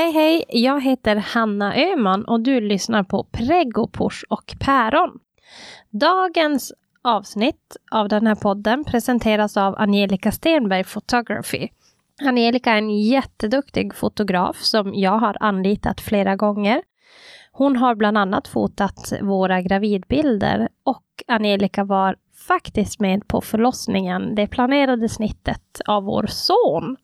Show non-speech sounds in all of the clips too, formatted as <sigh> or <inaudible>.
Hej hej, jag heter Hanna Öhman och du lyssnar på Pregopors och päron. Dagens avsnitt av den här podden presenteras av Angelica Stenberg Photography. Angelica är en jätteduktig fotograf som jag har anlitat flera gånger. Hon har bland annat fotat våra gravidbilder och Angelica var faktiskt med på förlossningen, det planerade snittet av vår son.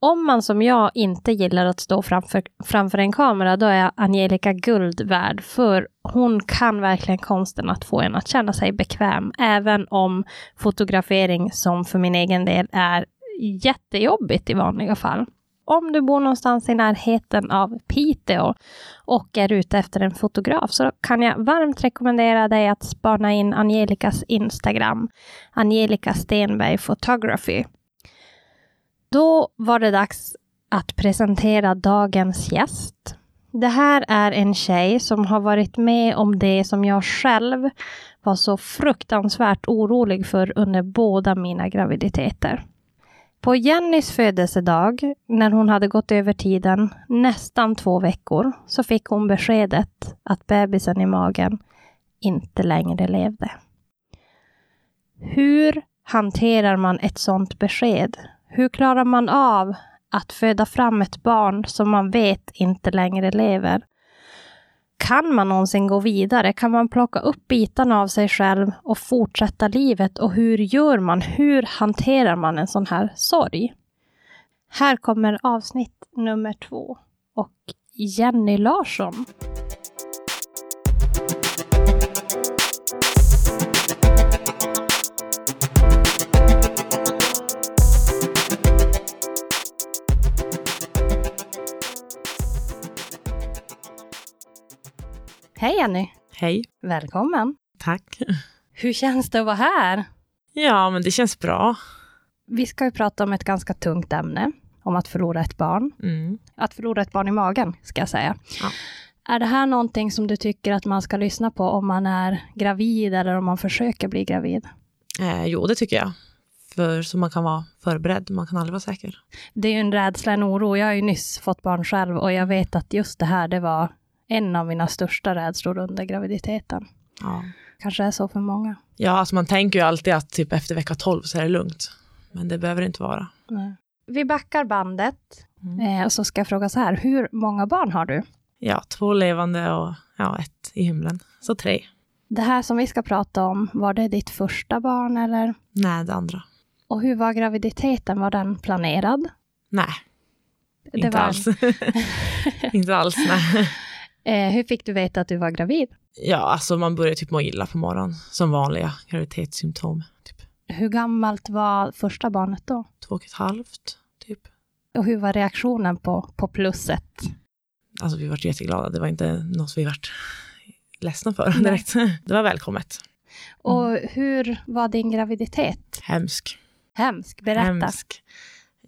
Om man som jag inte gillar att stå framför, framför en kamera, då är Angelica guld värd, för hon kan verkligen konsten att få en att känna sig bekväm, även om fotografering, som för min egen del är jättejobbigt i vanliga fall. Om du bor någonstans i närheten av Piteå och är ute efter en fotograf så kan jag varmt rekommendera dig att spana in Angelicas Instagram, Angelica Stenberg Photography. Då var det dags att presentera dagens gäst. Det här är en tjej som har varit med om det som jag själv var så fruktansvärt orolig för under båda mina graviditeter. På Jennys födelsedag, när hon hade gått över tiden nästan två veckor, så fick hon beskedet att bebisen i magen inte längre levde. Hur hanterar man ett sådant besked? Hur klarar man av att föda fram ett barn som man vet inte längre lever? Kan man någonsin gå vidare? Kan man plocka upp bitarna av sig själv och fortsätta livet? Och hur gör man? Hur hanterar man en sån här sorg? Här kommer avsnitt nummer två och Jenny Larsson. Hej Jenny! Hej. Välkommen! Tack. Hur känns det att vara här? Ja, men det känns bra. Vi ska ju prata om ett ganska tungt ämne, om att förlora ett barn. Mm. Att förlora ett barn i magen, ska jag säga. Ja. Är det här någonting som du tycker att man ska lyssna på om man är gravid eller om man försöker bli gravid? Eh, jo, det tycker jag. För så man kan vara förberedd. Man kan aldrig vara säker. Det är ju en rädsla, en oro. Jag har ju nyss fått barn själv och jag vet att just det här, det var en av mina största rädslor under graviditeten. Ja. Kanske är så för många. ja, alltså man tänker ju alltid att typ efter vecka 12 så är det lugnt. Men det behöver det inte vara. Nej. Vi backar bandet Mm. eh, och så ska jag fråga så här, hur många barn har du? Ja, två levande och ja, ett i himlen. Så tre. Det här som vi ska prata om, var det ditt första barn eller? Nej, det andra. Och hur var graviditeten? Var den planerad? Nej, Det inte var- alls. <laughs> inte alls, nej. <laughs> Eh, hur fick du veta att du var gravid? Ja, alltså man börjar typ må illa på morgonen. Som vanliga graviditetssymptom. Typ Hur gammalt var första barnet då? två och ett halvt, typ. Och hur var reaktionen på, på plusset? Alltså vi vart jätteglada. Det var inte något vi vart ledsna för Nej. direkt. <laughs> Det var välkommet. Och hur var din graviditet? Hemsk. Hemsk, berätta. Hemsk.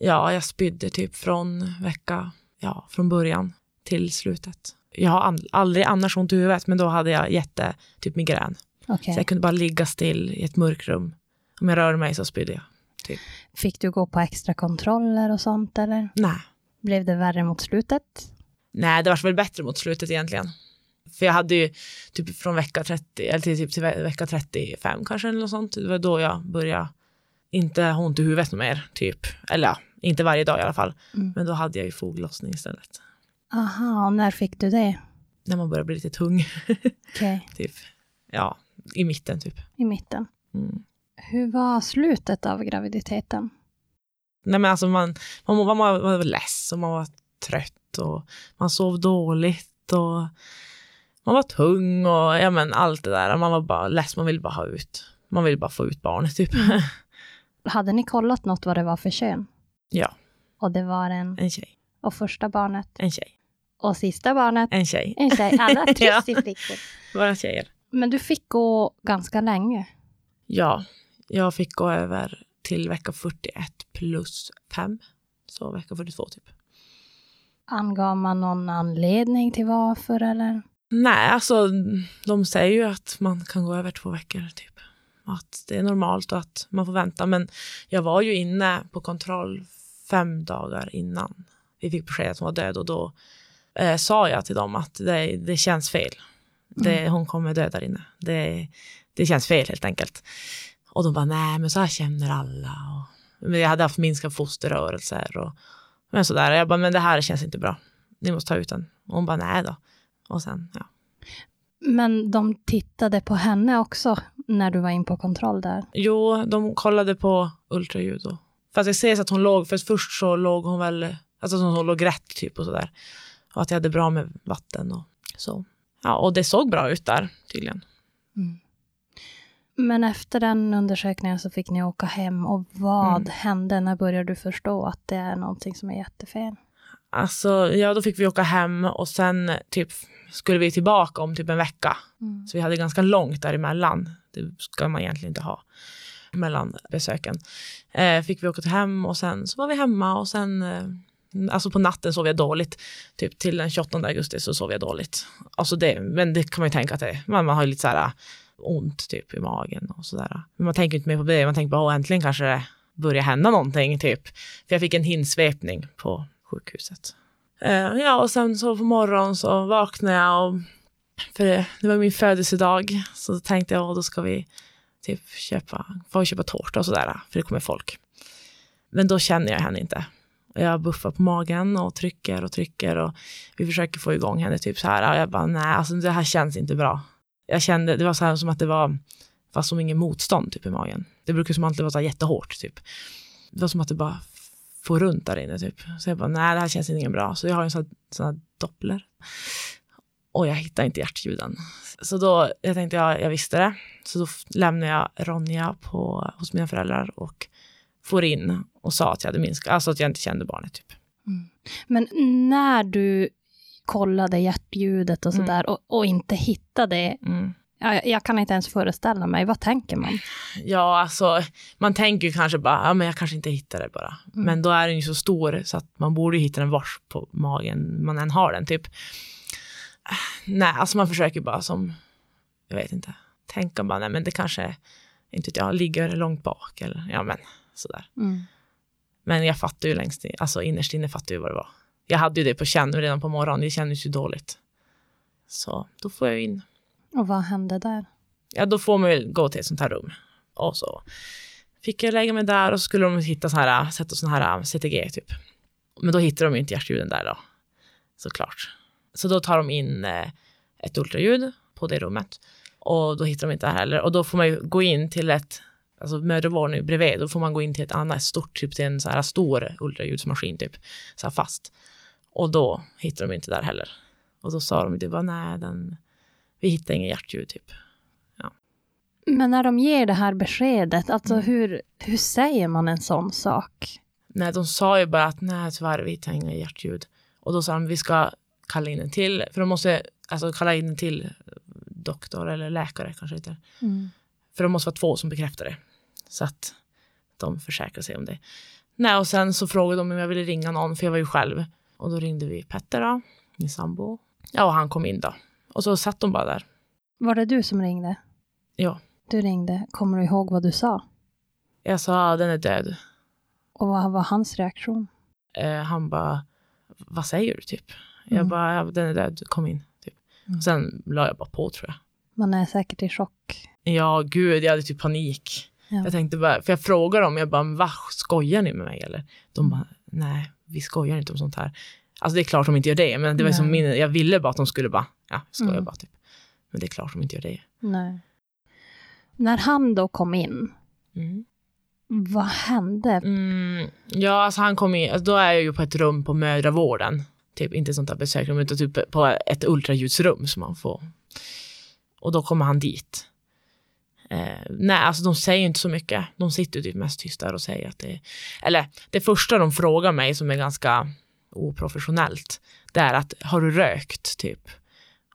Ja, jag spydde typ från vecka, ja, från början till slutet. Jag har aldrig annars ont i huvudet, men då hade jag jätte, typ migrän. Okej. Så jag kunde bara ligga still i ett mörkrum. Om jag rörde mig så spydde jag. Fick du gå på extra kontroller och sånt eller? Nej. Blev det värre mot slutet? Nej, det var väl bättre mot slutet egentligen. För jag hade ju typ från vecka 30, eller till, typ till ve- vecka 35 kanske eller något sånt. Det var då jag började inte ha ont i huvudet mer, typ. Eller ja, inte varje dag i alla fall. Mm. Men då hade jag ju foglossning istället. Aha, och när fick du det? När man börjar bli lite tung, <laughs> Okej, typ. Ja, i mitten typ. i mitten. Mm. Hur var slutet av graviditeten? Nej men alltså man, man, var, man var less och man var trött och man sov dåligt och man var tung och ja men allt det där. Man var bara less, man ville bara ha ut. Man ville bara få ut barnet typ. <laughs> Hade ni kollat något vad det var för kön? Ja. Och det var en... En tjej, Och första barnet? en tjej, Och sista barnet? en tjej. En tjej. Alla <laughs> Ja. trissiflickor. Bara tjejer. Men du fick gå ganska länge. Ja, jag fick gå över till vecka 41 plus 5. Så vecka 42 typ. Angav man någon anledning till varför eller? Nej, alltså de säger ju att man kan gå över två veckor typ. Att det är normalt och att man får vänta. Men jag var ju inne på kontroll fem dagar innan vi fick besked att hon var död och då eh, sa jag till dem att det, det känns fel. Det, Mm. Hon kommer dö där inne. Det, det känns fel helt enkelt. Och de bara, nej men så här känner alla. Och, men jag hade haft minskade fosterrörelser och men sådär. Jag bara, men det här känns inte bra. Ni måste ta ut den. Och hon bara, nej då. Och sen, ja. Men de tittade på henne också när du var in på kontroll där. Jo, de kollade på ultraljud. Och, fast jag ser så att hon låg, för först så låg hon väl, alltså hon låg rätt typ och sådär. Och att jag hade bra med vatten och så. Ja, och det såg bra ut där tydligen. Men efter den undersökningen så fick ni åka hem och vad Mm. hände? När började du förstå att det är någonting som är jättefel? Alltså, ja, då fick vi åka hem och sen typ skulle vi tillbaka om typ en vecka. Mm. Så vi hade ganska långt däremellan. Det ska man egentligen inte ha mellan besöken. Eh, fick vi åka till hem och sen så var vi hemma och sen eh, Alltså på natten sov jag dåligt. Typ till den 28 augusti så sov jag dåligt. Alltså det, men det kan man ju tänka att det är. Man, man har ju lite så här äh, ont typ i magen och sådär. Men man tänker inte mer på det. Man tänker bara, äntligen kanske det börjar hända någonting typ. För jag fick en hinsvepning på sjukhuset. Uh, ja, och sen så på morgonen så vaknade jag och för det, det var min födelsedag. Så tänkte jag, då ska vi typ köpa, få köpa tårta och sådär. För det kommer folk. Men då känner jag henne inte. Jag buffar på magen och trycker och trycker och vi försöker få igång henne typ så här. Och jag bara, nej, alltså det här känns inte bra. Jag kände, det var så här som att det var, fast som ingen motstånd typ i magen. Det brukar som alltid vara så här jättehårt typ. Det var som att det bara får runt där inne typ. Så jag bara, nej det här känns inte bra. Så jag har en sån här, sån här doppler. Och jag hittar inte hjärtljuden. Så då, jag tänkte, ja, jag visste det. Så då lämnar jag Ronja på, hos mina föräldrar och får in och sa att jag hade minskat, alltså att jag inte kände barnet typ. Men när du kollade hjärtljudet och Mm. sådär och, och inte hittade det, Mm. jag, jag kan inte ens föreställa mig, vad tänker man? Ja, alltså man tänker ju kanske bara, ja men jag kanske inte hittar det bara. Mm. Men då är den ju så stor så att man borde hitta den vars på magen man än har den typ. Nej, alltså man försöker bara som, jag vet inte, tänka bara, nej men det kanske, inte vet jag, ligger långt bak eller ja men sådär. Mm. Men jag fattar ju längst in, alltså innerst inne fattar jag ju vad det var. Jag hade ju det på känn redan på morgonen, det kändes ju dåligt. Så då får jag in. Och vad hände där? Ja, då får man ju gå till ett sånt här rum. Och så fick jag lägga mig där och så skulle de hitta så här, sätta sån här CTG typ. Men då hittar de ju inte hjärtljuden där då, såklart. Så då tar de in eh, ett ultraljud på det rummet och då hittar de inte det här heller. Och då får man ju gå in till ett, alltså mödravården är bredvid, då får man gå in till ett annat stort, typ till en så här stor ultraljudsmaskin typ, så här fast. Och då hittar de inte där heller. Och då sa de, det var nej, den, vi hittar ingen hjärtljud typ. Men när de ger det här beskedet, alltså Mm. hur, hur säger man en sån sak? Nej, de sa ju bara att nej, tyvärr, vi hittar inga hjärtljud. Och då sa de, vi ska kalla in en till, för de måste alltså kalla in en till doktor eller läkare kanske heter. För det måste vara två som bekräftar det. Så att de försäkrar sig om det. Nej, och sen så frågade de om jag ville ringa någon, för jag var ju själv. Och då ringde vi Petter då, min sambo. Ja, och han kom in då. Och så satt de bara där. Var det du som ringde? Ja. Du ringde. Kommer du ihåg vad du sa? Jag sa, den är död. Och vad var hans reaktion? Eh, han bara, vad säger du typ? Jag Mm. bara, ja, den är död, kom in. Typ. Mm. Och sen la jag bara på tror jag. Man är säkert i chock. Ja, gud, jag hade typ panik. Ja. Jag tänkte bara, för jag frågade dem, jag bara, va, skojar ni med mig eller? De bara, nej, vi skojar inte om sånt här. Alltså det är klart de inte gör det, men det var som Nej. min, jag ville bara att de skulle bara, ja, skoja Mm. bara typ. Men det är klart de inte gör det. Nej. När han då kom in, Mm. vad hände? Mm, ja, alltså han kom in, alltså då är jag ju på ett rum på mödravården. Typ inte sånt där besökrum, utan typ på ett ultraljudsrum som man får. Och då kommer han dit. Eh, nej, alltså de säger inte så mycket. De sitter ju typ mest tysta där och säger att det Eller det första de frågar mig som är ganska oprofessionellt, det är att har du rökt typ?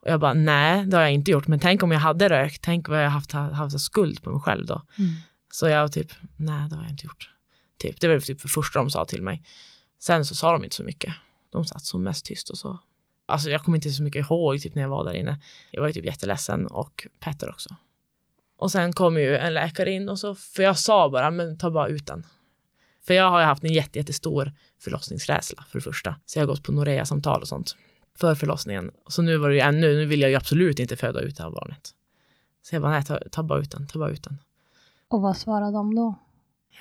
Och jag bara nej, det har jag inte gjort. Men tänk om jag hade rökt, tänk vad jag haft, haft skuld på mig själv då. Mm. Så jag typ, nej det har jag inte gjort. Typ, det var typ det första de sa till mig. Sen så sa de inte så mycket. De satt som mest tyst och så. Alltså jag kommer inte så mycket ihåg typ när jag var där inne. Jag var ju typ jätteledsen och Petter också. Och sen kom ju en läkare in och så, för jag sa bara, men ta bara ut den. För jag har ju haft en jätte, jättestor förlossningsrädsla för det första. Så jag har gått på Norea-samtal och sånt för förlossningen. Så nu var det ju ännu, nu vill jag ju absolut inte föda ut det här barnet. Så jag bara, nej, ta, ta bara ut den, ta bara ut den. Och vad svarade de då?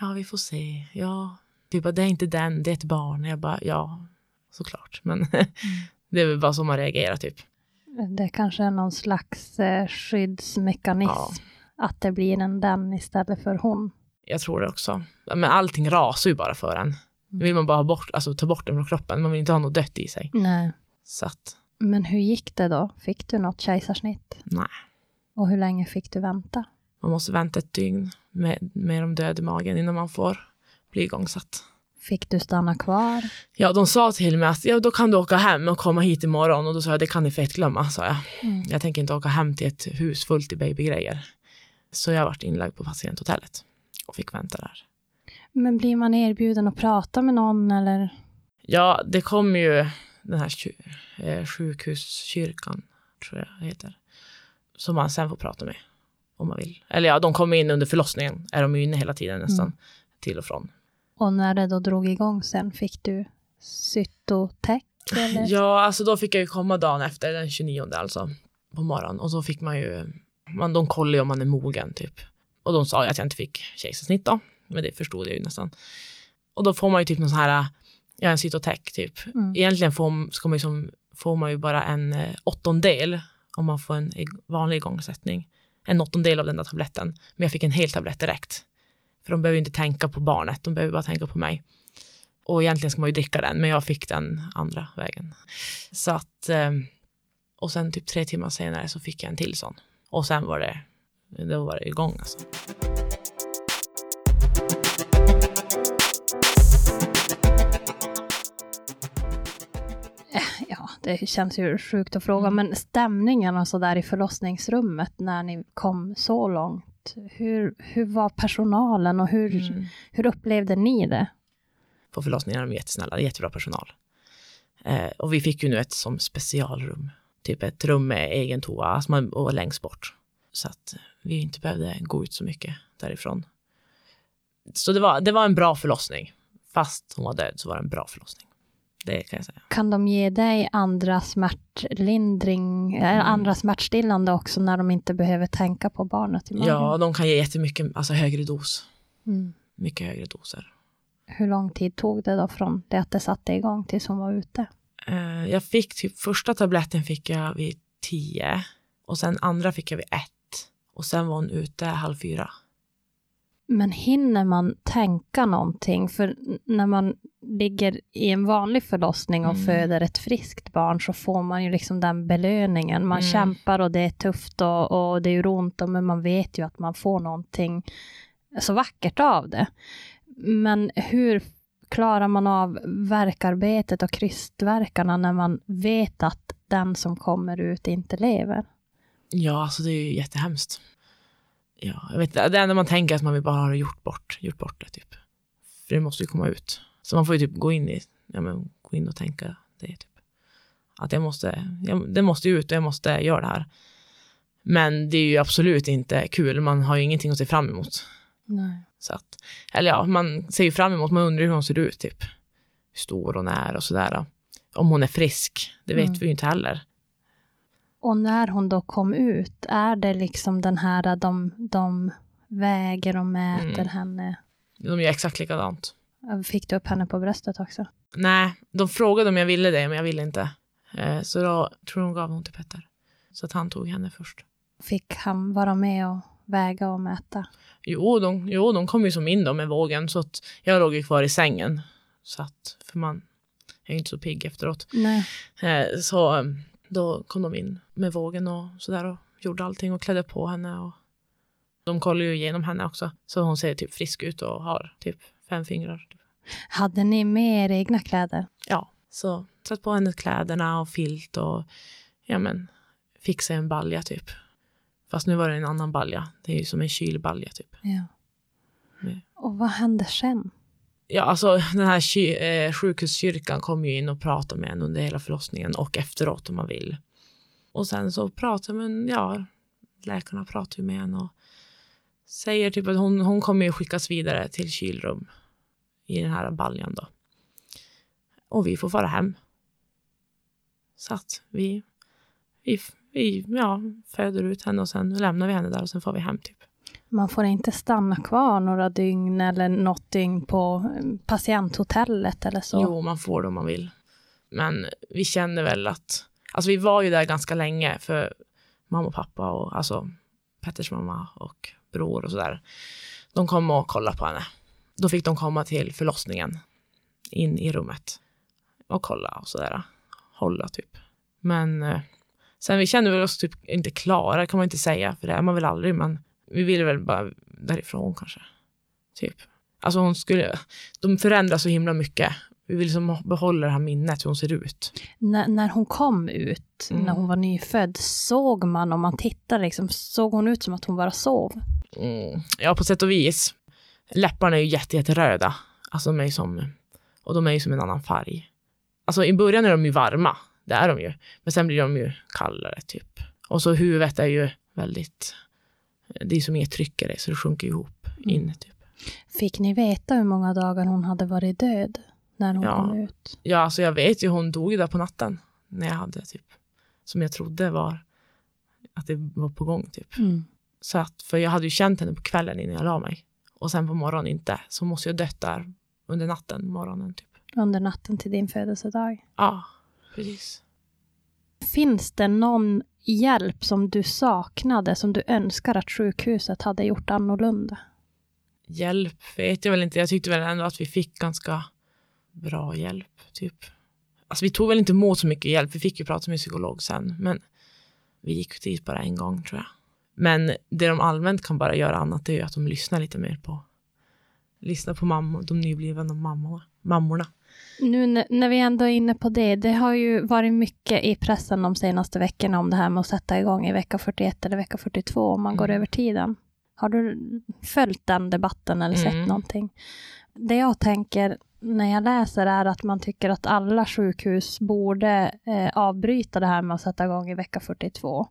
Ja, vi får se. Ja, du bara, det är inte den, det är ett barn. Jag bara, ja, såklart. Men mm. <laughs> det är väl bara så man reagerar typ. Det kanske är någon slags eh, skyddsmekanism. Ja. Att det blir en den istället för hon. Jag tror det också. Men allting rasar ju bara för en. Nu mm. vill man bara ha bort, alltså, ta bort den från kroppen. Man vill inte ha något dött i sig. Nej. Så att. Men hur gick det då? Fick du något kejsarsnitt? Nej. Och hur länge fick du vänta? Man måste vänta ett dygn med, med de döda i magen innan man får bli igångsatt. Fick du stanna kvar? Ja, de sa till mig att ja, då kan du åka hem och komma hit imorgon. Och då sa jag, det kan ni fett glömma, sa jag. Mm. Jag tänker inte åka hem till ett hus fullt i babygrejer. Så jag varit inlagd på patienthotellet och fick vänta där. Men blir man erbjuden att prata med någon eller? Ja, det kom ju den här eh, sjukhuskyrkan, tror jag heter, som man sen får prata med om man vill. Eller ja, de kommer in under förlossningen, är de ju inne hela tiden nästan, mm. till och från. Och när det då drog igång sen, fick du cytotec? Eller? Ja, alltså då fick jag ju komma dagen efter, den 29 alltså, på morgonen. Och så fick man ju, man, de kollar ju om man är mogen typ. Och de sa ju att jag inte fick kejsarsnitt då, men det förstod jag ju nästan. Och då får man ju typ någon sån här, ja en cytotec typ. Mm. Egentligen får, ska man ju som, får man ju bara en eh, åttondel om man får en vanlig igångsättning. En åttondel av den där tabletten. Men jag fick en hel tablett direkt. För de behöver inte tänka på barnet, de behöver bara tänka på mig. Och egentligen ska man ju dricka den, men jag fick den andra vägen. Så att, eh, och sen typ tre timmar senare så fick jag en till sån. Och sen var det, då var det igång alltså. Ja, det känns ju sjukt att fråga, mm. men stämningen och så där i förlossningsrummet när ni kom så långt, hur, hur var personalen och hur, mm. hur upplevde ni det? På förlossningen är de jättesnälla, jättebra personal. Eh, och vi fick ju nu ett som specialrum, typ ett rum med egen toa alltså och längst bort. Så att vi inte behövde gå ut så mycket därifrån. Så det var, det var en bra förlossning. Fast hon var död så var det en bra förlossning. Det kan jag säga. Kan de ge dig andra smärtlindring, mm. andra smärtstillande också när de inte behöver tänka på barnet i magen? Ja, de kan ge jättemycket, alltså högre dos. Mm. Mycket högre doser. Hur lång tid tog det då från det att det satte igång tills hon var ute? Uh, jag fick typ första tabletten fick jag vid tio och sen andra fick jag vid ett och sen var hon ute halv fyra. Men hinner man tänka någonting? För när man ligger i en vanlig förlossning och mm. föder ett friskt barn så får man ju liksom den belöningen. Man mm. kämpar och det är tufft och, och det gör ont, men man vet ju att man får någonting så vackert av det. Men hur klarar man av verkarbetet och krystverkarna när man vet att den som kommer ut inte lever? Ja, alltså det är ju jättehemskt ja, jag vet det enda man tänker är att man vill bara ha gjort bort, gjort bort det typ. För det måste ju komma ut. Så man får ju typ gå in i, ja men gå in och tänka det typ. Att jag måste, jag, det måste ut och jag måste göra det här. Men det är ju absolut inte kul, man har ju ingenting att se fram emot. Nej. Så att, eller ja, man ser ju fram emot, man undrar hur hon ser ut typ. Hur stor hon är och sådär. Om hon är frisk, det vet mm. vi ju inte heller. Och när hon då kom ut, är det liksom den här, de, de väger och mäter mm. henne? De gör exakt likadant. Fick du upp henne på bröstet också? Nej, de frågade om jag ville det, men jag ville inte. Eh, så då tror de gav hon till Petter. Så att han tog henne först. Fick han vara med och väga och mäta? Jo, de, jo, de kom ju som in då med vågen, så att jag låg ju kvar i sängen. Så att, för man är ju inte så pigg efteråt. Nej. Eh, så då kom de in med vågen och sådär och gjorde allting och klädde på henne. Och de kollade ju igenom henne också, så hon ser typ frisk ut och har typ fem fingrar. Hade ni med er egna kläder? Ja, så satt på henne kläderna och filt och ja men fixa en balja typ. Fast nu var det en annan balja. Det är ju som en kylbalja typ. Ja. Och vad hände sen? ja, alltså den här eh, sjukhuskyrkan kom ju in och pratade med en under hela förlossningen och efteråt om man vill. Och sen så pratar man, ja, läkarna pratar ju med en och säger typ att hon, hon kommer ju skickas vidare till kylrum i den här baljan då. Och vi får fara hem. Så att vi, vi, vi ja, föder ut henne och sen lämnar vi henne där och sen får vi hem typ. Man får inte stanna kvar några dygn eller något dygn på eh, patienthotellet eller så? Jo, man får det om man vill. Men vi känner väl att, alltså vi var ju där ganska länge för mamma och pappa och alltså Petters mamma och bror och sådär. De kom och kollade på henne. Då fick de komma till förlossningen in i rummet och kolla och sådär. Hålla typ. Men eh, sen vi kände väl oss typ inte klara kan man inte säga för det är man väl aldrig men vi ville väl bara därifrån kanske. Typ. Alltså hon skulle, de förändras så himla mycket. Vi vill liksom behålla det här minnet hur hon ser ut. När, när hon kom ut, Mm. när hon var nyfödd, såg man om man tittar liksom, såg hon ut som att hon bara sov? Mm. Ja, på sätt och vis. Läpparna är ju jätte, jätteröda. Alltså de är som, och de är ju som en annan färg. Alltså i början är de ju varma, det är de ju. Men sen blir de ju kallare typ. Och så huvudet är ju väldigt, det är som inget tryck i det så det sjunker ihop in typ. Fick ni veta hur många dagar hon hade varit död när hon Ja. kom ut? Ja, alltså jag vet ju hon dog ju där på natten när jag hade typ, som jag trodde var att det var på gång typ. Mm. Så att, för jag hade ju känt henne på kvällen innan jag la mig. Och sen på morgonen inte. Så måste jag dött där under natten, morgonen typ. Under natten till din födelsedag. Ja, precis. Finns det någon hjälp som du saknade, som du önskar att sjukhuset hade gjort annorlunda? Hjälp vet jag väl inte. Jag tyckte väl ändå att vi fick ganska bra hjälp, typ. Alltså vi tog väl inte emot så mycket hjälp. Vi fick ju prata med psykolog sen, men vi gick dit bara en gång tror jag. Men det de allmänt kan bara göra annat är ju att de lyssnar lite mer på lyssna på mammor, de nyblivna mammorna. mammorna. Nu när, vi ändå är inne på det, det har ju varit mycket i pressen de senaste veckorna om det här med att sätta igång i vecka 41 eller vecka 42 om man går Mm. över tiden. Har du följt den debatten eller sett Mm. någonting? Det jag tänker när jag läser är att man tycker att alla sjukhus borde eh, avbryta det här med att sätta igång i vecka 42.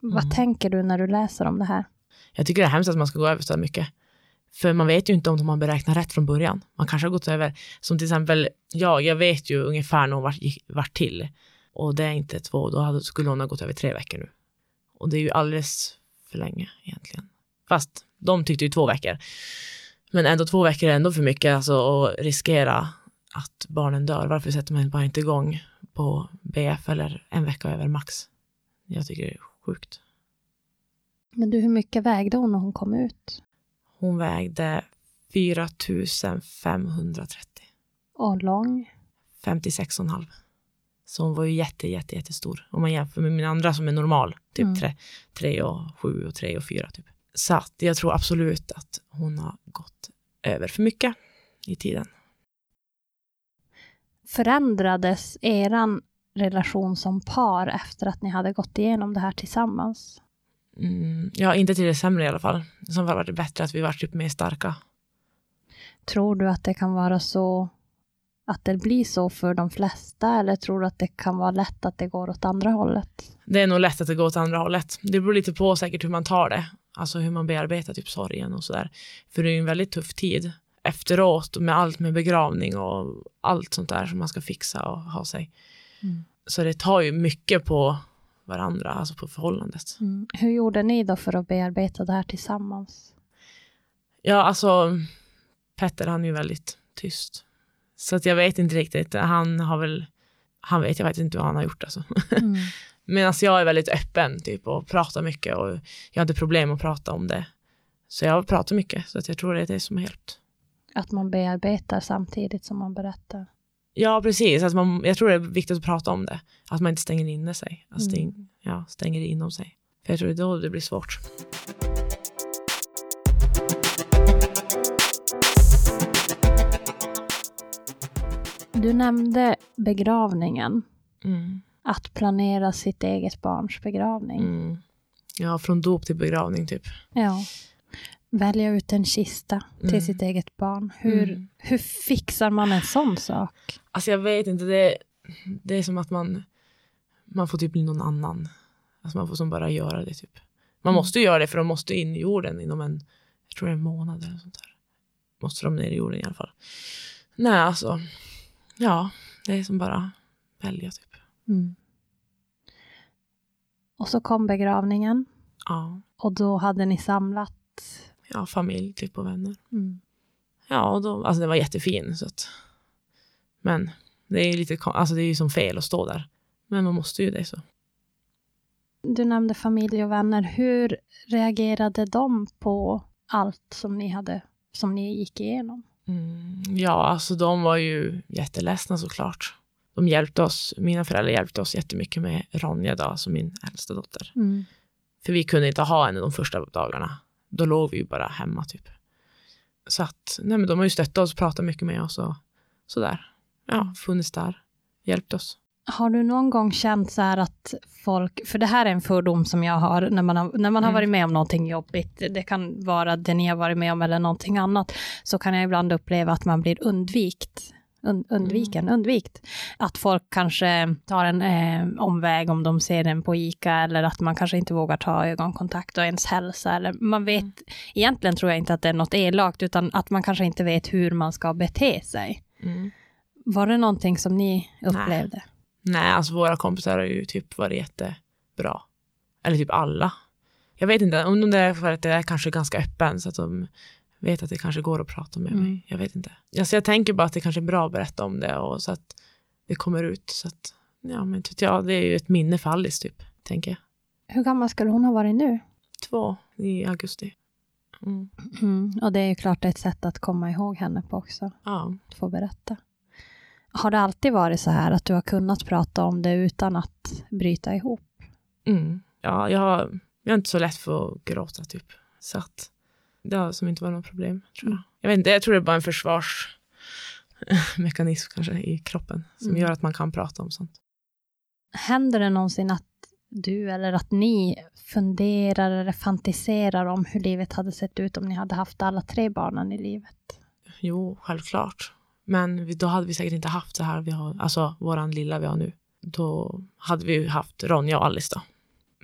Vad Mm. tänker du när du läser om det här? Jag tycker det är hemskt att man ska gå över så mycket. För man vet ju inte om de har beräknat rätt från början. Man kanske har gått över, som till exempel ja, jag vet ju ungefär när hon vart, vart till. Och det är inte två, då hade, skulle hon ha gått över tre veckor nu. Och det är ju alldeles för länge egentligen. Fast de tyckte ju två veckor. Men ändå två veckor är ändå för mycket alltså, att riskera att barnen dör. Varför sätter man bara inte igång på BF eller en vecka över max? Jag tycker det är sjukt. Men du, hur mycket vägde hon när hon kom ut? Hon vägde 4 530. Och lång? 56,5. Så hon var ju jätte, jätte, jättestor. Om man jämför med min andra som är normal. Typ Mm. 3, 3 och 7 och 3 och 4 typ. Så att jag tror absolut att hon har gått över för mycket i tiden. Förändrades eran relation som par efter att ni hade gått igenom det här tillsammans? Mm, ja, inte till det sämre i alla fall. Som var det bättre att vi var typ mer starka. Tror du att det kan vara så att det blir så för de flesta eller tror du att det kan vara lätt att det går åt andra hållet? Det är nog lätt att det går åt andra hållet. Det beror lite på säkert hur man tar det. Alltså hur man bearbetar typ sorgen och sådär. För det är ju en väldigt tuff tid efteråt med allt med begravning och allt sånt där som man ska fixa och ha sig. Mm. Så det tar ju mycket på varandra, alltså på förhållandet. Mm. Hur gjorde ni då för att bearbeta det här tillsammans? Ja, alltså Petter han är ju väldigt tyst. Så att jag vet inte riktigt. Han har väl, han vet jag faktiskt inte vad han har gjort alltså. Mm. <laughs> Medan jag är väldigt öppen typ och pratar mycket och jag hade problem att prata om det. Så jag pratar mycket så att jag tror det är det som har hjälpt. Att man bearbetar samtidigt som man berättar. Ja, precis. Att man, jag tror det är viktigt att prata om det. Att man inte stänger inne sig. Att stäng, ja, stänger det inom sig. För jag tror det är då det blir svårt. Du nämnde begravningen. Mm. Att planera sitt eget barns begravning. Mm. Ja, från dop till begravning typ. Ja. Välja ut en kista till Mm. sitt eget barn. Hur, Mm. hur fixar man en sån sak? Alltså jag vet inte, det, det är som att man, man får typ bli någon annan. Alltså man får som bara göra det typ. Man Mm. måste göra det för de måste in i jorden inom en, jag tror det är en månad eller sånt där. måste de ner i jorden i alla fall. Nej, alltså, ja, det är som bara välja typ. Mm. Och så kom begravningen Ja, och då hade ni samlat. ja familj typ och vänner. Mm. Ja, och då, alltså den var jättefin. Så att, men det är ju lite, alltså det är ju som fel att stå där. Men man måste ju det så. Du nämnde familj och vänner. Hur reagerade de på allt som ni hade, som ni gick igenom? Mm, ja, alltså de var ju jätteledsna såklart. De hjälpte oss, mina föräldrar hjälpte oss jättemycket med Ronja då, alltså min äldsta dotter. För vi kunde inte ha henne de första dagarna. Då låg vi ju bara hemma typ. Så att, nej men de har ju stöttat oss, pratat mycket med oss och sådär. Ja, funnits där, hjälpt oss. Har du någon gång känt så här att folk, för det här är en fördom som jag har när man har, när man har Mm. varit med om någonting jobbigt, det kan vara det ni har varit med om eller någonting annat, så kan jag ibland uppleva att man blir undvikt. Und, undviken, undvikt. Att folk kanske tar en eh, omväg om de ser en på ICA eller att man kanske inte vågar ta ögonkontakt och ens hälsa. Eller man vet, egentligen tror jag inte att det är något elakt, utan att man kanske inte vet hur man ska bete sig. Mm. Var det någonting som ni upplevde? Nej, alltså våra kompisar har ju typ varit jättebra. Eller typ alla. Jag vet inte, om det är för att det är kanske ganska öppen så att de vet att det kanske går att prata med Mm. mig. Jag vet inte. Alltså jag tänker bara att det kanske är bra att berätta om det och så att det kommer ut. Så att, ja men typ, ja, det är ju ett minne för Alice typ, tänker jag. Hur gammal skulle hon ha varit nu? Två i augusti. Mm. Mm. Och det är ju klart ett sätt att komma ihåg henne på också, Ja. att få berätta. Har det alltid varit så här att du har kunnat prata om det utan att bryta ihop? Mm. ja, jag har, jag har inte så lätt för att gråta typ. Så att det har som inte varit något problem, tror jag. Jag vet inte, jag tror det är bara en försvarsmekanism kanske i kroppen som Mm. gör att man kan prata om sånt. Händer det någonsin att du eller att ni funderar eller fantiserar om hur livet hade sett ut om ni hade haft alla tre barnen i livet? Jo, självklart. Men då hade vi säkert inte haft det här vi har, alltså våran lilla vi har nu. Då hade vi ju haft Ronja och Alice då.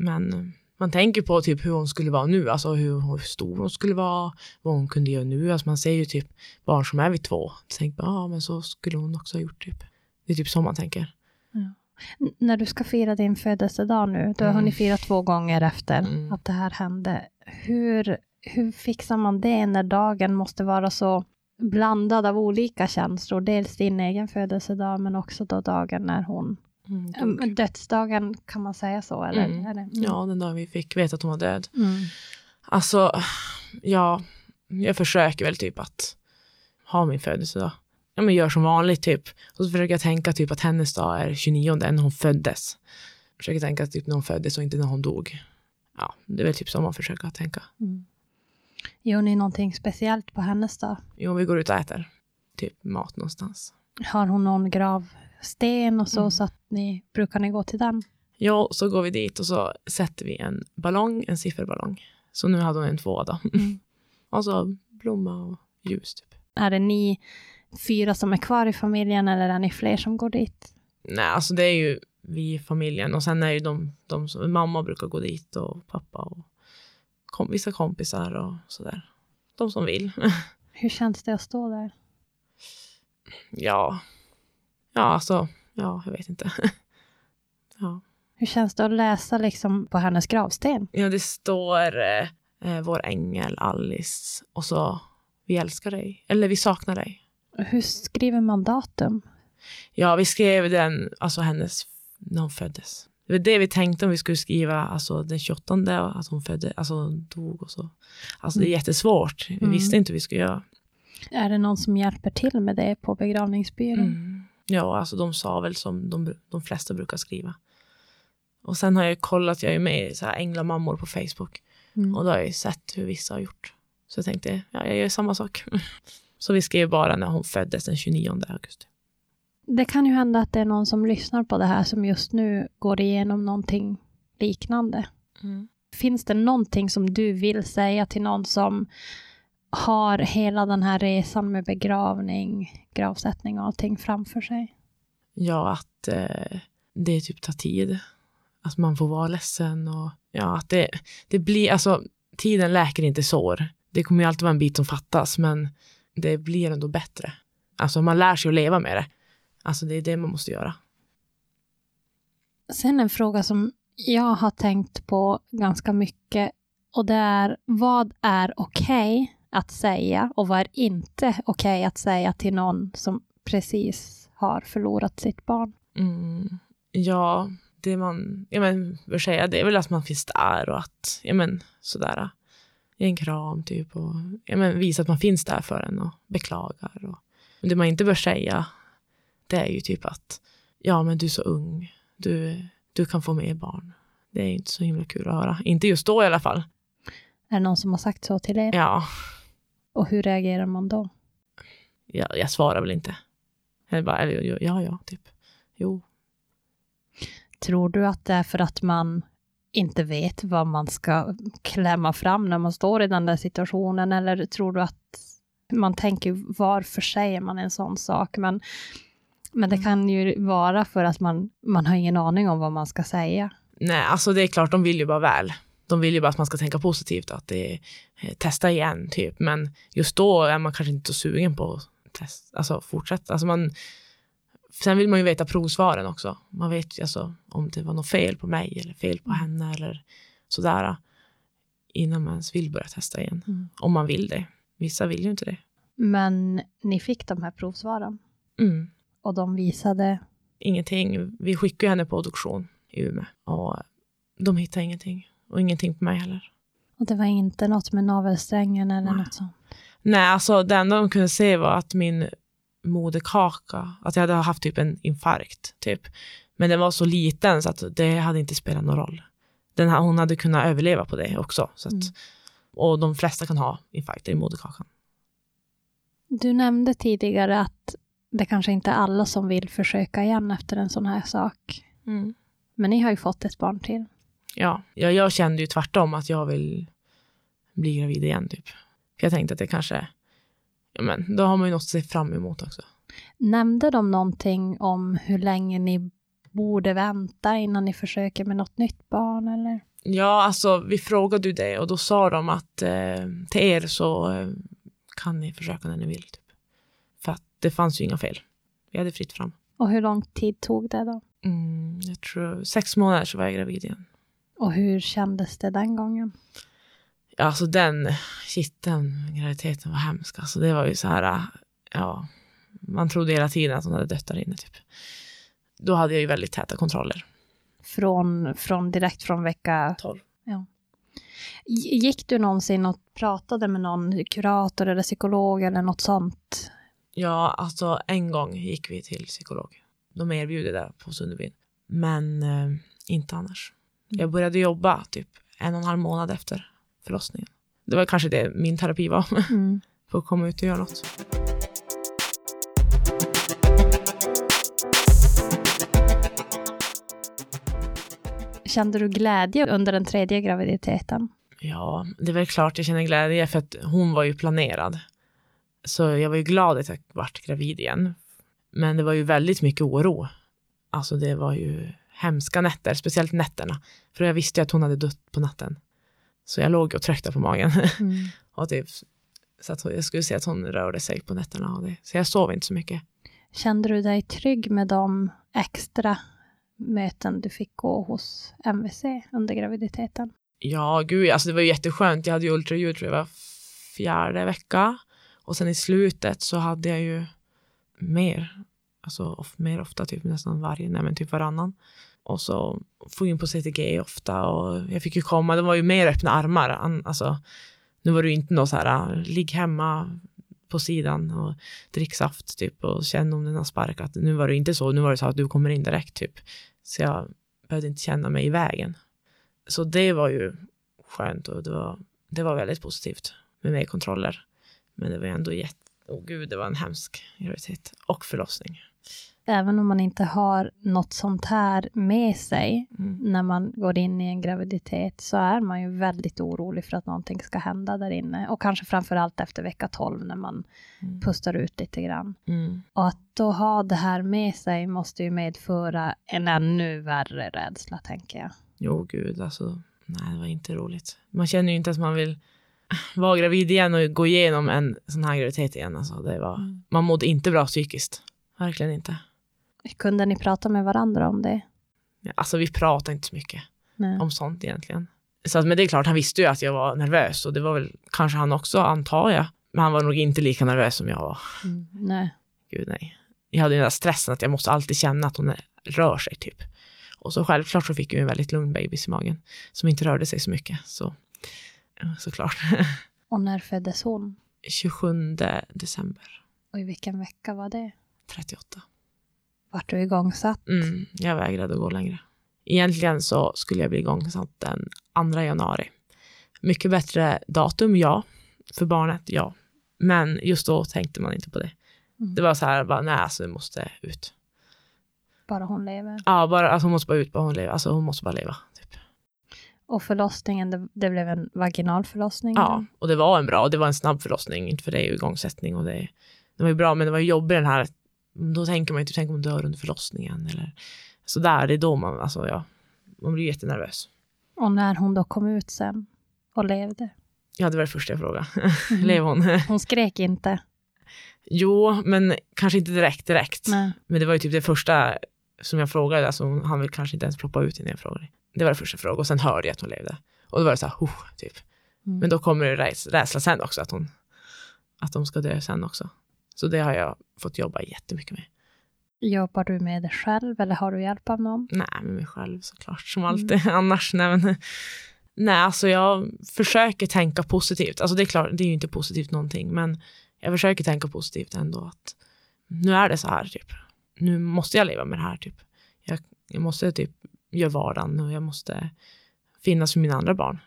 Men eh, man tänker på typ hur hon skulle vara nu, alltså hur, hur stor hon skulle vara, vad hon kunde göra nu. Alltså man ser ju typ barn som är vid två. Tänk ja men så skulle hon också ha gjort typ. Det är typ så man tänker. N- när du ska fira din födelsedag nu, du har Mm. hunnit fira två gånger efter Mm. att det här hände. Hur, hur fixar man det när dagen måste vara så blandad av olika känslor? Dels din egen födelsedag, men också då dagen när hon... Mm, Mm. Dödsdagen, kan man säga så? Eller? Mm. Är det? Ja, den dagen vi fick veta att hon var död. Mm. Alltså, ja, jag försöker väl typ att ha min födelsedag. Ja, men gör som vanligt typ. Och så försöker jag tänka typ att hennes dag är 29 när hon föddes. Försöker tänka typ när hon föddes och inte när hon dog. Ja, det är väl typ så man försöker tänka. Mm. Gör ni någonting speciellt på hennes dag? Jo, vi går ut och äter typ mat någonstans. Har hon någon gravsten och så, Mm. så att ni brukar ni gå till den? Ja, så går vi dit och så sätter vi en ballong, en sifferballong. Så nu hade hon en två då. Mm. <laughs> och så blomma och ljus typ. Är det ni fyra som är kvar i familjen eller är ni fler som går dit? Nej, alltså det är ju vi i familjen och sen är ju de, de som, mamma brukar gå dit och pappa och kom, vissa kompisar och sådär. De som vill. <laughs> Hur känns det att stå där? ja, ja alltså, ja, jag vet inte. <laughs> ja. Hur känns det att läsa liksom på hennes gravsten? ja, det står eh, eh, vår ängel Alice och så vi älskar dig, eller vi saknar dig. Hur skriver man datum? Ja, vi skrev den, alltså hennes, när hon föddes. Det var det vi tänkte om vi skulle skriva, alltså den 28, att hon födde, alltså hon dog och så. Alltså det är Mm. jättesvårt. Vi Mm. visste inte hur vi skulle göra. Är det någon som hjälper till med det på begravningsbyrån? Mm. Ja, alltså de sa väl som de, de flesta brukar skriva. Och sen har jag kollat, jag är med i så här änglamammor på Facebook. Mm. Och då har jag sett hur vissa har gjort. Så jag tänkte, ja, jag gör samma sak. <laughs> Så vi skrev bara när hon föddes den 29 augusti. Det kan ju hända att det är någon som lyssnar på det här som just nu går igenom någonting liknande. Finns det någonting som du vill säga till någon som har hela den här resan med begravning, gravsättning och allting framför sig? Ja, att eh, det typ tar tid. Att man får vara ledsen och ja, att det, det blir, alltså tiden läker inte sår. Det kommer ju alltid vara en bit som fattas, men det blir ändå bättre. Alltså man lär sig att leva med det. Alltså det är det man måste göra. Sen en fråga som jag har tänkt på ganska mycket och det är vad är okej okay att säga och vad är inte okej okay att säga till någon som precis har förlorat sitt barn? Mm, ja, det man ja, men, bör säga det är väl att man finns där och att, ja men sådär, ge en kram typ och ja, men, visa att man finns där för en och beklagar. Och, det man inte bör säga, det är ju typ att, ja men du är så ung, du, du kan få mer barn. Det är inte så himla kul att höra. Inte just då i alla fall. Är det någon som har sagt så till er? Ja. Och hur reagerar man då? Ja, jag svarar väl inte. Eller bara, eller, ja, ja, typ. Jo. Tror du att det är för att man inte vet vad man ska klämma fram när man står i den där situationen, eller tror du att man tänker varför säger man en sån sak? Men, men det mm. kan ju vara för att man, man har ingen aning om vad man ska säga. Nej, alltså det är klart, de vill ju bara väl. De vill ju bara att man ska tänka positivt, att det eh, testa igen, typ. Men just då är man kanske inte så sugen på att testa, alltså fortsätta. Alltså man, sen vill man ju veta provsvaren också. Man vet ju alltså om det var något fel på mig eller fel på mm. henne eller sådär. Innan man ens vill börja testa igen. Mm. Om man vill det. Vissa vill ju inte det. Men ni fick de här provsvaren? Mm. Och de visade? Ingenting. Vi skickade henne på adoption i Umeå. Och de hittade ingenting. Och ingenting på mig heller. Och det var inte något med navelsträngen eller Nej. något sånt? Nej, alltså det enda de kunde se var att min moderkaka, att jag hade haft typ en infarkt. Typ. Men den var så liten så att det hade inte spelat någon roll. Den här, hon hade kunnat överleva på det också. Så att, mm. Och de flesta kan ha infarkter i moderkakan. Du nämnde tidigare att det kanske inte är alla som vill försöka igen efter en sån här sak. Mm. Men ni har ju fått ett barn till. Ja, jag, jag kände ju tvärtom att jag vill bli gravid igen. Typ. För jag tänkte att det kanske, ja men då har man ju något att se fram emot också. Nämnde de någonting om hur länge ni borde vänta innan ni försöker med något nytt barn eller? Ja, alltså vi frågade ju det och då sa de att eh, till er så eh, kan ni försöka när ni vill. Typ. Det fanns ju inga fel. Vi hade fritt fram. Och hur lång tid tog det då? Mm, jag tror sex månader så var jag gravid igen. Och hur kändes det den gången? Alltså den, shit den graviditeten var hemsk. Alltså det var ju så här, ja, man trodde hela tiden att hon hade dött där inne typ. Då hade jag ju väldigt täta kontroller. Från, från direkt från vecka 12. Ja. Gick du någonsin och pratade med någon kurator eller psykolog eller något sånt? Ja, alltså en gång gick vi till psykolog. De erbjuder det på Sunderbyn. Men eh, inte annars. Mm. Jag började jobba typ en och en halv månad efter förlossningen. Det var kanske det min terapi var. <laughs> Mm. För att komma ut och göra något. Kände du glädje under den tredje graviditeten? Ja, det är väl klart jag känner glädje för att hon var ju planerad. Så jag var ju glad att jag vart gravid igen. Men det var ju väldigt mycket oro. Alltså det var ju hemska nätter, speciellt nätterna. För jag visste ju att hon hade dött på natten. Så jag låg och tryckte på magen. <laughs> Mm. och typ, så att jag skulle se att hon rörde sig på nätterna. Och det. Så jag sov inte så mycket. Kände du dig trygg med de extra möten du fick gå hos MVC under graviditeten? Ja, gud, alltså det var jätteskönt. Jag hade ju ultraljud tror jag var fjärde vecka. Och sen i slutet så hade jag ju mer, alltså of, mer ofta, typ nästan varje, nej men typ varannan. Och så få in på CTG ofta och jag fick ju komma, det var ju mer öppna armar. Alltså, nu var det ju inte något så här, äh, ligg hemma på sidan och drick saft typ och känn om den har sparkat. Nu var det inte så, nu var det så att du kommer in direkt typ. Så jag behövde inte känna mig i vägen. Så det var ju skönt och det var, det var väldigt positivt med mer kontroller. Men det var ändå jätte, oh gud, det var en hemsk graviditet och förlossning även om man inte har något sånt här med sig mm. när man går in i en graviditet så är man ju väldigt orolig för att någonting ska hända där inne. Och kanske framför allt efter vecka 12 när man mm. pustar ut lite grann. Mm. Och att då ha det här med sig måste ju medföra en ännu värre rädsla, tänker jag. Jo, gud, alltså. Nej, det var inte roligt. Man känner ju inte att man vill vara gravid igen och gå igenom en sån här graviditet igen. Alltså, det var, Mm. Man mådde inte bra psykiskt. Verkligen inte. Kunde ni prata med varandra om det? Alltså vi pratade inte så mycket Nej. om sånt egentligen. Så att, men det är klart, han visste ju att jag var nervös och det var väl kanske han också, antar jag. Men han var nog inte lika nervös som jag var. Mm. Nej. Gud nej. Jag hade den där stressen att jag måste alltid känna att hon rör sig typ. Och så självklart så fick jag en väldigt lugn bebis i magen som inte rörde sig så mycket. Så ja, såklart. Och när föddes hon? 27 december Och i vilken vecka var det? 38. Vart du igångsatt? Mm, jag vägrade gå längre. Egentligen så skulle jag bli igångsatt den 2 januari. Mycket bättre datum, ja. För barnet, ja. Men just då tänkte man inte på det. Mm. Det var så här, bara, nej, alltså det måste ut. Bara hon lever. Ja, bara, alltså hon måste bara ut, bara hon lever. Alltså hon måste bara leva. Och förlossningen, det, det blev en vaginal förlossning? Ja, och det var en bra, det var en snabb förlossning, inte för det är ju igångsättning och det, det var ju bra, men det var ju jobbigt den här, då tänker man ju typ, tänk om hon dör under förlossningen eller så där, det är då man, alltså ja, man blir jättenervös. Och när hon då kom ut sen och levde? Ja, det var det första jag frågade. Mhm. <laughs> Lever hon? Hon skrek inte? jo, men kanske inte direkt direkt. Nej. Men det var ju typ det första som jag frågade, alltså hann väl kanske inte ens ploppa ut innan jag frågade. Det var det första jag frågade och sen hörde jag att hon levde. Och då var det så här, oh, typ. Mm. Men då kommer det räds- rädsla sen också, att, hon, att de ska dö sen också. Så det har jag fått jobba jättemycket med. Jobbar du med det själv eller har du hjälp av någon? Nej, med mig själv såklart, som Mm. alltid <laughs> annars. Nej, men, nej, alltså jag försöker tänka positivt. Alltså det är klart, det är ju inte positivt någonting, men jag försöker tänka positivt ändå. att Nu är det så här, typ. Nu måste jag leva med det här, typ. Jag, jag måste typ göra vardagen och jag måste finnas för mina andra barn.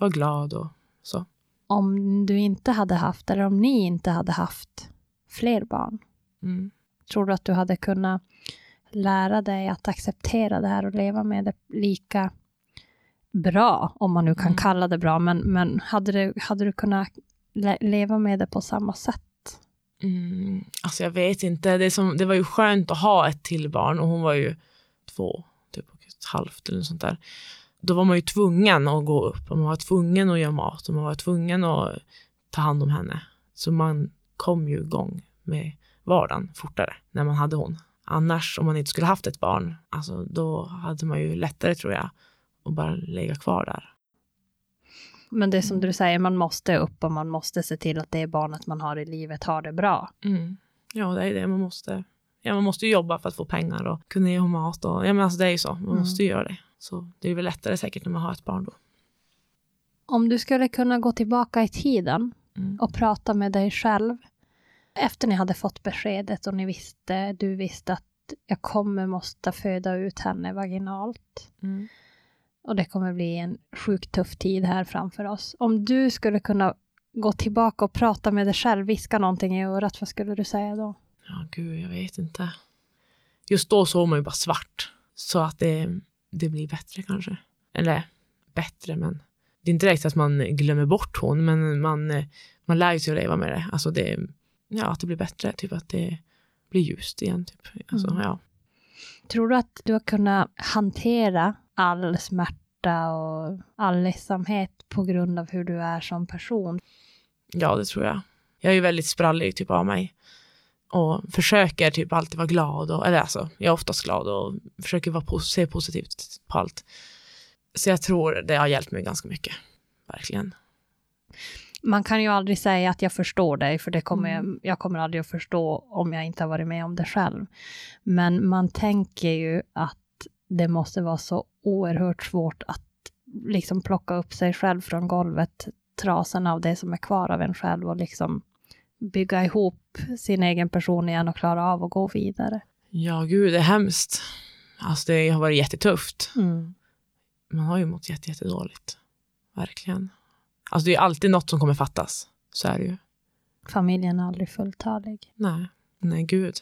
Vara glad och så. Om du inte hade haft, eller om ni inte hade haft fler barn, Mm. tror du att du hade kunnat lära dig att acceptera det här och leva med det lika bra, om man nu kan Mm. kalla det bra, men, men hade, du, hade du kunnat le- leva med det på samma sätt? Mm, alltså jag vet inte. Det, som, det var ju skönt att ha ett till barn och hon var ju två, ett halvt eller något sånt där. Då var man ju tvungen att gå upp och man var tvungen att göra mat och man var tvungen att ta hand om henne. Så man kom ju igång med vardagen fortare när man hade hon. Annars om man inte skulle haft ett barn, alltså då hade man ju lättare tror jag att bara lägga kvar där. Men det är som du säger, man måste upp och man måste se till att det barnet man har i livet har det bra. Mm. Ja, det är det. Man måste, ja, man måste ju jobba för att få pengar och kunna ge mat. Och, ja, men alltså det är ju så. Man Mm. måste ju göra det. Så det är väl lättare säkert när man har ett barn då. Om du skulle kunna gå tillbaka i tiden Mm. och prata med dig själv efter ni hade fått beskedet och ni visste, du visste att jag kommer måste föda ut henne vaginalt Mm. och det kommer bli en sjukt tuff tid här framför oss. Om du skulle kunna gå tillbaka och prata med dig själv, viska någonting i örat, vad skulle du säga då? Ja, gud, jag vet inte. Just då såg man ju bara svart. Så att det, det blir bättre kanske. Eller bättre, men det är inte direkt att man glömmer bort hon, men man, man lär sig att leva med det. Alltså det, ja, att det blir bättre, typ att det blir ljust igen. Typ. Alltså, Mm. ja. Tror du att du har kunnat hantera all smärta och all ledsamhet på grund av hur du är som person? Ja, det tror jag. Jag är ju väldigt sprallig typ av mig. Och försöker typ alltid vara glad. Och, eller alltså, jag är oftast glad och försöker vara se positivt på allt. Så jag tror det har hjälpt mig ganska mycket. Verkligen. Man kan ju aldrig säga att jag förstår dig, för det kommer Mm. jag, jag kommer aldrig att förstå om jag inte har varit med om det själv. Men man tänker ju att det måste vara så oerhört svårt att liksom plocka upp sig själv från golvet, trasorna av det som är kvar av en själv och liksom bygga ihop sin egen person igen och klara av att gå vidare. Ja, gud, det är hemskt. Alltså det har varit jättetufft. Mm. Man har ju mått jätte, jättedåligt. Verkligen. Alltså det är alltid något som kommer fattas. Så är det ju. Familjen är aldrig fulltalig. Nej, nej gud.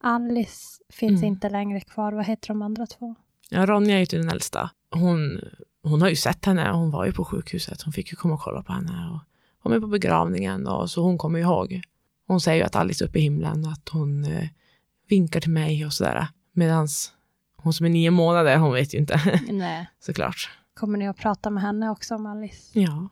Alice finns Mm. inte längre kvar. Vad heter de andra två? Ja, Ronja är ju den äldsta. Hon, hon har ju sett henne. Hon var ju på sjukhuset. Hon fick ju komma och kolla på henne. Och hon är på begravningen. Och så hon kommer ihåg. Hon säger ju att Alice är uppe i himlen. Att hon eh, vinkar till mig och sådär. Medan hon som är nio månader, hon vet ju inte <laughs> Nej. såklart. Kommer ni att prata med henne också om Alice? Ja,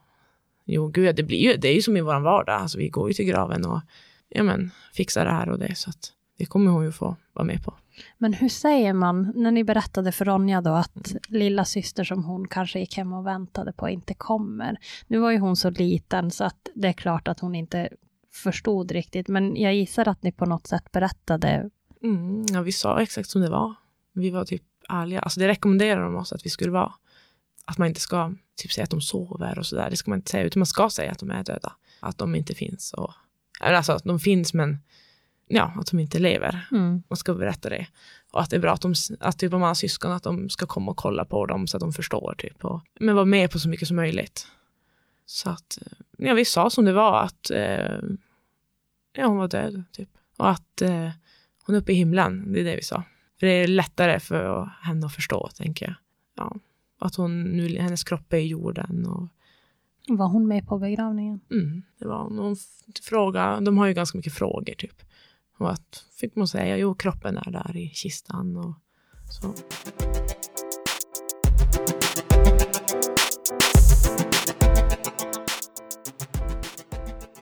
Jo, gud, det, blir ju, det är ju som i vår vardag. Alltså, vi går ju till graven och ja, men, fixar det här och det. Så att det kommer hon ju få vara med på. Men hur säger man, när ni berättade för Ronja då att lilla syster som hon kanske gick hem och väntade på inte kommer. Nu var ju hon så liten så att det är klart att hon inte förstod riktigt, men jag gissar att ni på något sätt berättade. Mm, ja, vi sa exakt som det var. Vi var typ ärliga. Alltså det rekommenderar de oss att vi skulle vara. Att man inte ska typ säga att de sover och sådär. Det ska man inte säga, utan man ska säga att de är döda. Att de inte finns. Och, alltså att de finns men ja, att de inte lever. Mm. Man ska berätta det. Och att det är bra att, de, att typ om man har syskon, att de ska komma och kolla på dem så att de förstår. Typ, och, men vara med på så mycket som möjligt. Så att, ja, vi sa som det var att eh, ja, hon var död. Typ. Och att eh, hon är uppe i himlen, det är det vi sa. För det är lättare för henne att förstå, tänker jag. Ja. Att hon, nu, hennes kropp är i jorden. Och, Var hon med på begravningen? mm, det var någon fråga, de har ju ganska mycket frågor typ. Och att fick man säga, jo kroppen är där i kistan och så.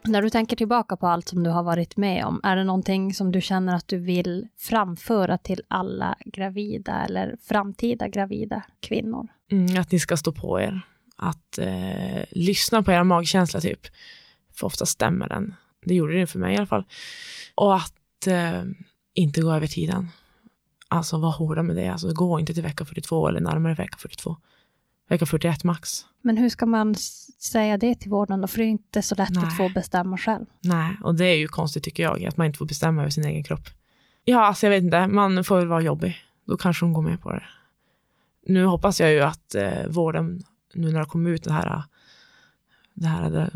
När du tänker tillbaka på allt som du har varit med om, är det någonting som du känner att du vill framföra till alla gravida eller framtida gravida kvinnor? Mm, att ni ska stå på er. Att eh, lyssna på er magkänsla typ. För ofta stämmer den. Det gjorde det för mig i alla fall. Och att eh, inte gå över tiden. Alltså var hårda med det. Alltså gå inte till vecka 42 eller närmare vecka 42. Vecka 41 max. Men hur ska man säga det till vården då? För det är inte så lätt Nej. att få bestämma själv. Nej, och det är ju konstigt tycker jag. Att man inte får bestämma över sin egen kropp. Ja, alltså jag vet inte. Man får väl vara jobbig. Då kanske hon går med på det. Nu hoppas jag ju att eh, vården, nu när det kom ut det här, det här, det,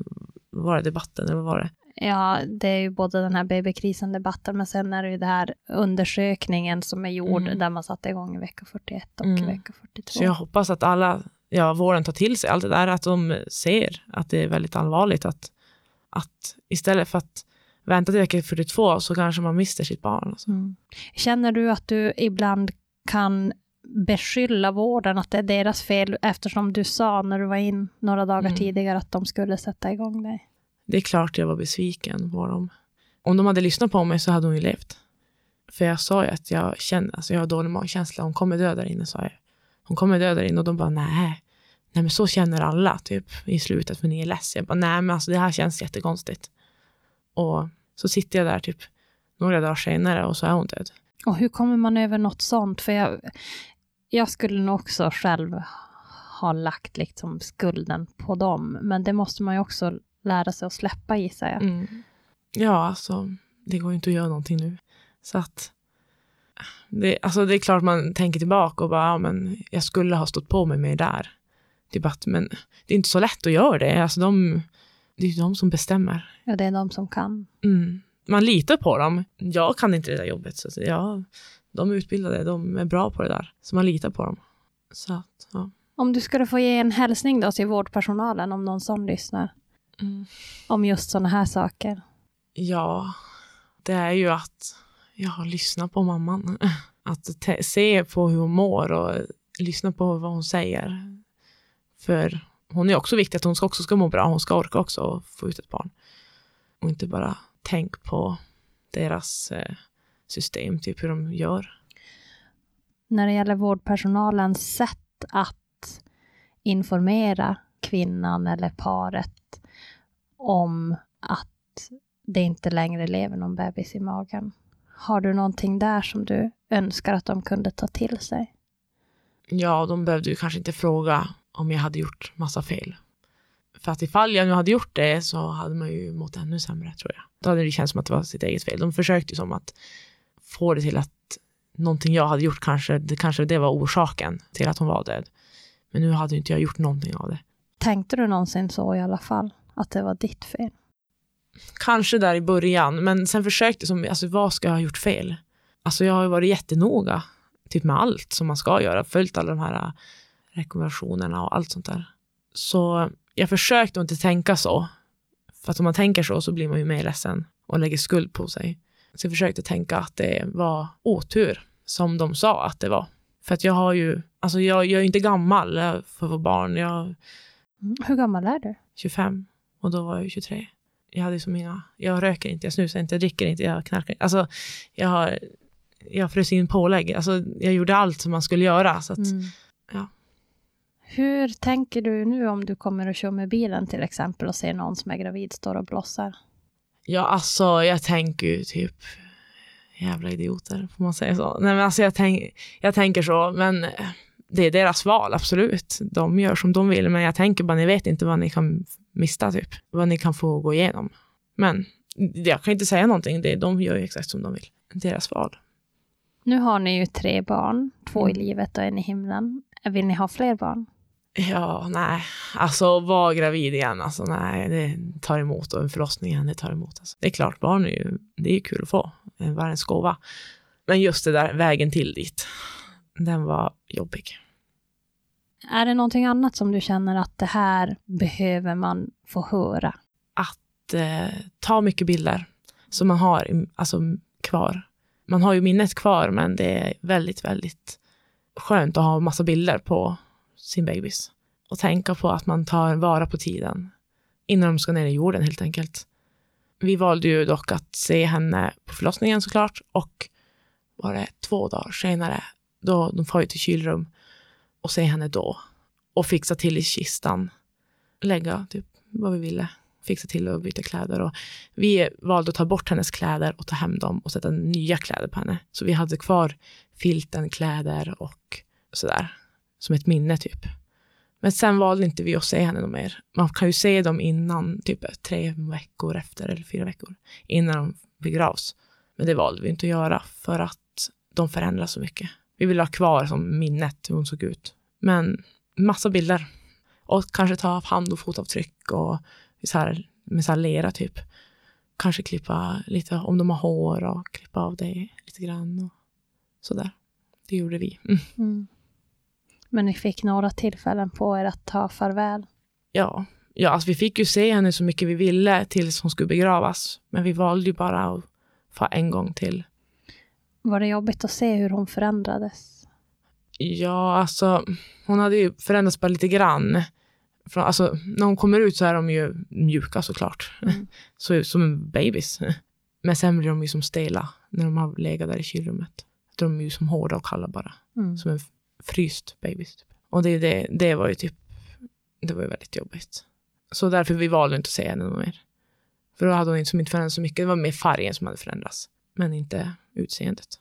var det debatten eller vad var det? Ja, det är ju både den här babykrisen-debatten, men sen är det ju det här undersökningen som är gjord, Mm. där man satte igång i vecka 41 och Mm. vecka 42. Så jag hoppas att alla, ja, vården tar till sig allt det där, att de ser att det är väldigt allvarligt. Att, att istället för att vänta till vecka 42 så kanske man mister sitt barn. Alltså. Mm. Känner du att du ibland kan beskylla vården att det är deras fel eftersom du sa när du var in några dagar Mm. tidigare att de skulle sätta igång dig? Det är klart jag var besviken på dem. Om de hade lyssnat på mig så hade hon ju levt. För jag sa ju att jag känner, alltså jag har dålig magkänsla, hon kommer dö där inne, sa jag. Hon kommer dö där inne och de bara nej. Nej men så känner alla typ i slutet för ni är less. Jag bara nej men alltså det här känns jättekonstigt. Och så sitter jag där typ några dagar senare och så är hon död. Och hur kommer man över något sånt? För jag, jag skulle nog också själv ha lagt liksom skulden på dem, men det måste man ju också lära sig att släppa gissar jag. Mm. Ja, alltså det går ju inte att göra någonting nu. Så att det, alltså, det är klart man tänker tillbaka och bara, ja, men jag skulle ha stått på mig mer där. Typ att, men det är inte så lätt att göra det. Alltså, de, det är ju de som bestämmer. Ja, det är de som kan. Mm. Man litar på dem. Jag kan inte det där jobbet. Så att, ja, de är utbildade, de är bra på det där. Så man litar på dem. Så att, ja. Om du skulle få ge en hälsning då till vårdpersonalen, om någon sån lyssnar, Mm. om just sådana här saker. Ja, det är ju att jag har lyssnat på mamman. <laughs> Att se på hur hon mår och lyssna på vad hon säger. För hon är också viktig att hon ska också ska må bra. Hon ska orka också få ut ett barn. Och inte bara tänk på deras eh, system, typ hur de gör. När det gäller vårdpersonalens sätt att informera kvinnan eller paret om att det inte längre lever någon bebis i magen. Har du någonting där som du önskar att de kunde ta till sig? Ja, de behövde ju kanske inte fråga om jag hade gjort massa fel. För att ifall jag nu hade gjort det så hade man ju mått ännu sämre tror jag. Då hade det känts som att det var sitt eget fel. De försökte ju som att få det till att någonting jag hade gjort kanske, det kanske det var orsaken till att hon var död. Men nu hade ju inte jag gjort någonting av det. Tänkte du någonsin så i alla fall? Att det var ditt fel? Kanske där i början, men sen försökte som, alltså vad ska jag ha gjort fel? Alltså jag har ju varit jättenoga, typ med allt som man ska göra, följt alla de här äh, rekommendationerna och allt sånt där. Så jag försökte inte tänka så, för att om man tänker så så blir man ju mer ledsen och lägger skuld på sig. Så jag försökte tänka att det var otur, som de sa att det var. För att jag har ju, alltså jag, jag är inte gammal för att få barn, jag Mm. Hur gammal är du? 25. Och då var jag 23. Jag hade som inga, jag röker inte, jag snusar inte, jag dricker inte, jag knarkar inte. Alltså, jag har, jag frös in pålägg. Alltså, jag gjorde allt som man skulle göra. Så att, Mm. ja. Hur tänker du nu om du kommer och kör med bilen till exempel och ser någon som är gravid står och blossar? Ja, alltså jag tänker ju typ jävla idioter, får man säga så? Nej, men alltså jag, tänk, jag tänker så, men eh, det är deras val, absolut. De gör som de vill, men jag tänker bara, ni vet inte vad ni kan mista, typ. Vad ni kan få gå igenom. Men jag kan inte säga någonting, det, de gör ju exakt som de vill. Deras val. Nu har ni ju tre barn, två i Mm. livet och en i himlen. Vill ni ha fler barn? Ja, nej. Alltså vara gravid igen, alltså nej, det tar emot och en förlossning igen, det tar emot. Alltså. Det är klart, barn är ju, det är ju kul att få, en världens gåva. Men just det där vägen till dit, den var jobbig. Är det någonting annat som du känner att det här behöver man få höra? Att eh, ta mycket bilder som man har alltså, kvar. Man har ju minnet kvar, men det är väldigt, väldigt skönt att ha massa bilder på sin bebis. Och tänka på att man tar vara på tiden innan de ska ner i jorden helt enkelt. Vi valde ju dock att se henne på förlossningen såklart och var det två dagar senare, då de får ju till kylrum och se henne då och fixa till i kistan, lägga typ vad vi ville, fixa till och byta kläder och vi valde att ta bort hennes kläder och ta hem dem och sätta nya kläder på henne. Så vi hade kvar filten, kläder och sådär som ett minne typ. Men sen valde inte vi att se henne mer. Man kan ju se dem innan, typ tre veckor efter eller fyra veckor innan de begravs. Men det valde vi inte att göra för att de förändras så mycket. Vi vill ha kvar som minnet hur hon såg ut. Men massa bilder. Och kanske ta hand och fotavtryck och så här, med så här lera typ. Kanske klippa lite om de har hår och klippa av det lite grann och sådär. Det gjorde vi. Mm. Mm. Men ni fick några tillfällen på er att ta farväl. Ja, ja alltså vi fick ju se henne så mycket vi ville tills hon skulle begravas. Men vi valde ju bara att få en gång till. Var det jobbigt att se hur hon förändrades? Ja, alltså hon hade ju förändrats bara lite grann. Alltså, när hon kommer ut så är de ju mjuka såklart. Mm. <laughs> Så som babys. <laughs> Men sen blir de ju som stela när de har legat där i kylrummet. De är ju som hårda och kalla bara. Mm. Som en fryst babys. Typ. Och det, det, det var ju typ, det var ju väldigt jobbigt. Så därför vi valde inte att se henne mer. För då hade hon inte, som inte förändrats så mycket. Det var mer färgen som hade förändrats. Men inte utseendet.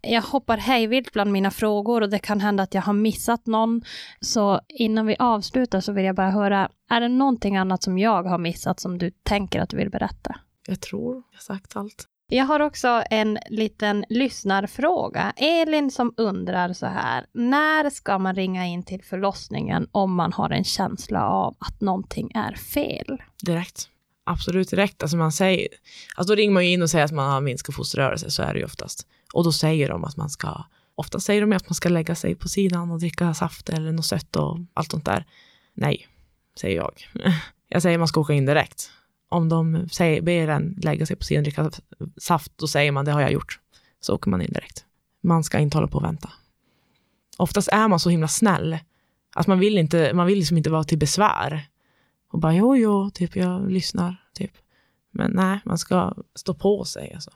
Jag hoppar hejvilt bland mina frågor och det kan hända att jag har missat någon. Så innan vi avslutar så vill jag bara höra, är det någonting annat som jag har missat som du tänker att du vill berätta? Jag tror jag sagt allt. Jag har också en liten lyssnarfråga. Elin som undrar så här. När ska man ringa in till förlossningen om man har en känsla av att någonting är fel? Direkt. Absolut direkt. Alltså man säger, alltså då ringer man ju in och säger att man har minskad fosterrörelse, så är det ju oftast. Och då säger de att man ska, ofta säger de att man ska lägga sig på sidan och dricka saft eller något sött och allt sånt där. Nej, säger jag. <laughs> Jag säger att man ska åka in direkt. Om de säger, ber en lägga sig på sidan och dricka saft, då säger man det har jag gjort. Så åker man in direkt. Man ska inte hålla på och vänta. Oftast är man så himla snäll. Att man vill, inte, man vill liksom inte vara till besvär. Och bara jo, jo, typ jag lyssnar. Typ. Men nej, man ska stå på sig. Alltså.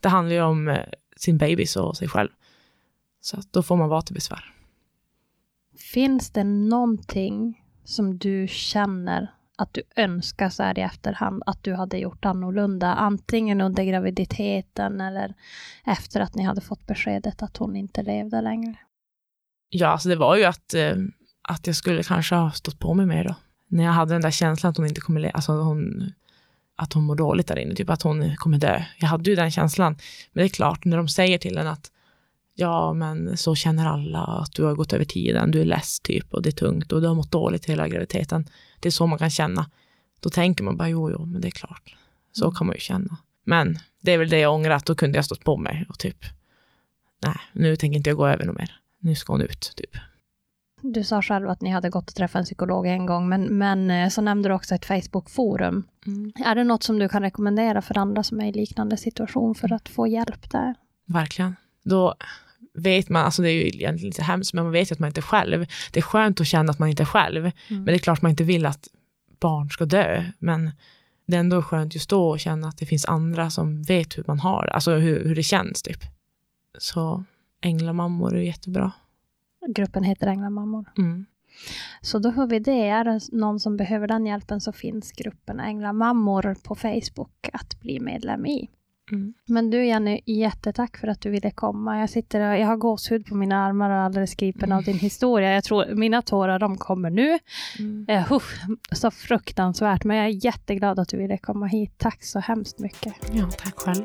Det handlar ju om eh, sin bebis och sig själv. Så då får man vara till besvär. Finns det någonting som du känner att du önskar så här i efterhand att du hade gjort annorlunda? Antingen under graviditeten eller efter att ni hade fått beskedet att hon inte levde längre. Ja, alltså det var ju att, eh, att jag skulle kanske ha stått på mig mer då. När jag hade den där känslan att hon inte kommer alltså hon, att hon mår dåligt där inne, typ att hon kommer dö. Jag hade ju den känslan. Men det är klart, när de säger till en att ja, men så känner alla att du har gått över tiden, du är less typ och det är tungt och du har mått dåligt hela graviditeten. Det är så man kan känna. Då tänker man bara jo, jo, men det är klart. Så Mm. kan man ju känna. Men det är väl det jag ångrar, att då kunde jag stått på mig och typ nej, nu tänker inte jag gå över något mer. Nu ska hon ut, typ. Du sa själv att ni hade gått och träffat en psykolog en gång, men, men eh, så nämnde du också ett Facebook-forum. Är det något som du kan rekommendera för andra som är i liknande situation för att få hjälp där? Verkligen. Då vet man, alltså det är ju egentligen lite hemskt, men man vet ju att man inte är själv. Det är skönt att känna att man inte är själv, men det är klart man inte vill att barn ska dö. Men det är ändå skönt just då att känna att det finns andra som vet hur man har alltså hur, hur det känns typ. Så änglamammor är jättebra. Gruppen heter Änglamammor. Mm. Så då hör vi det. Är det någon som behöver den hjälpen så finns gruppen Änglamammor på Facebook att bli medlem i. Mm. Men du Jenny, jättetack för att du ville komma. Jag, sitter och, jag har gåshud på mina armar och alldeles gripen av din <laughs> historia. Jag tror mina tårar de kommer nu. Mm. Eh, uff, så fruktansvärt, men jag är jätteglad att du ville komma hit. Tack så hemskt mycket. Ja, tack själv.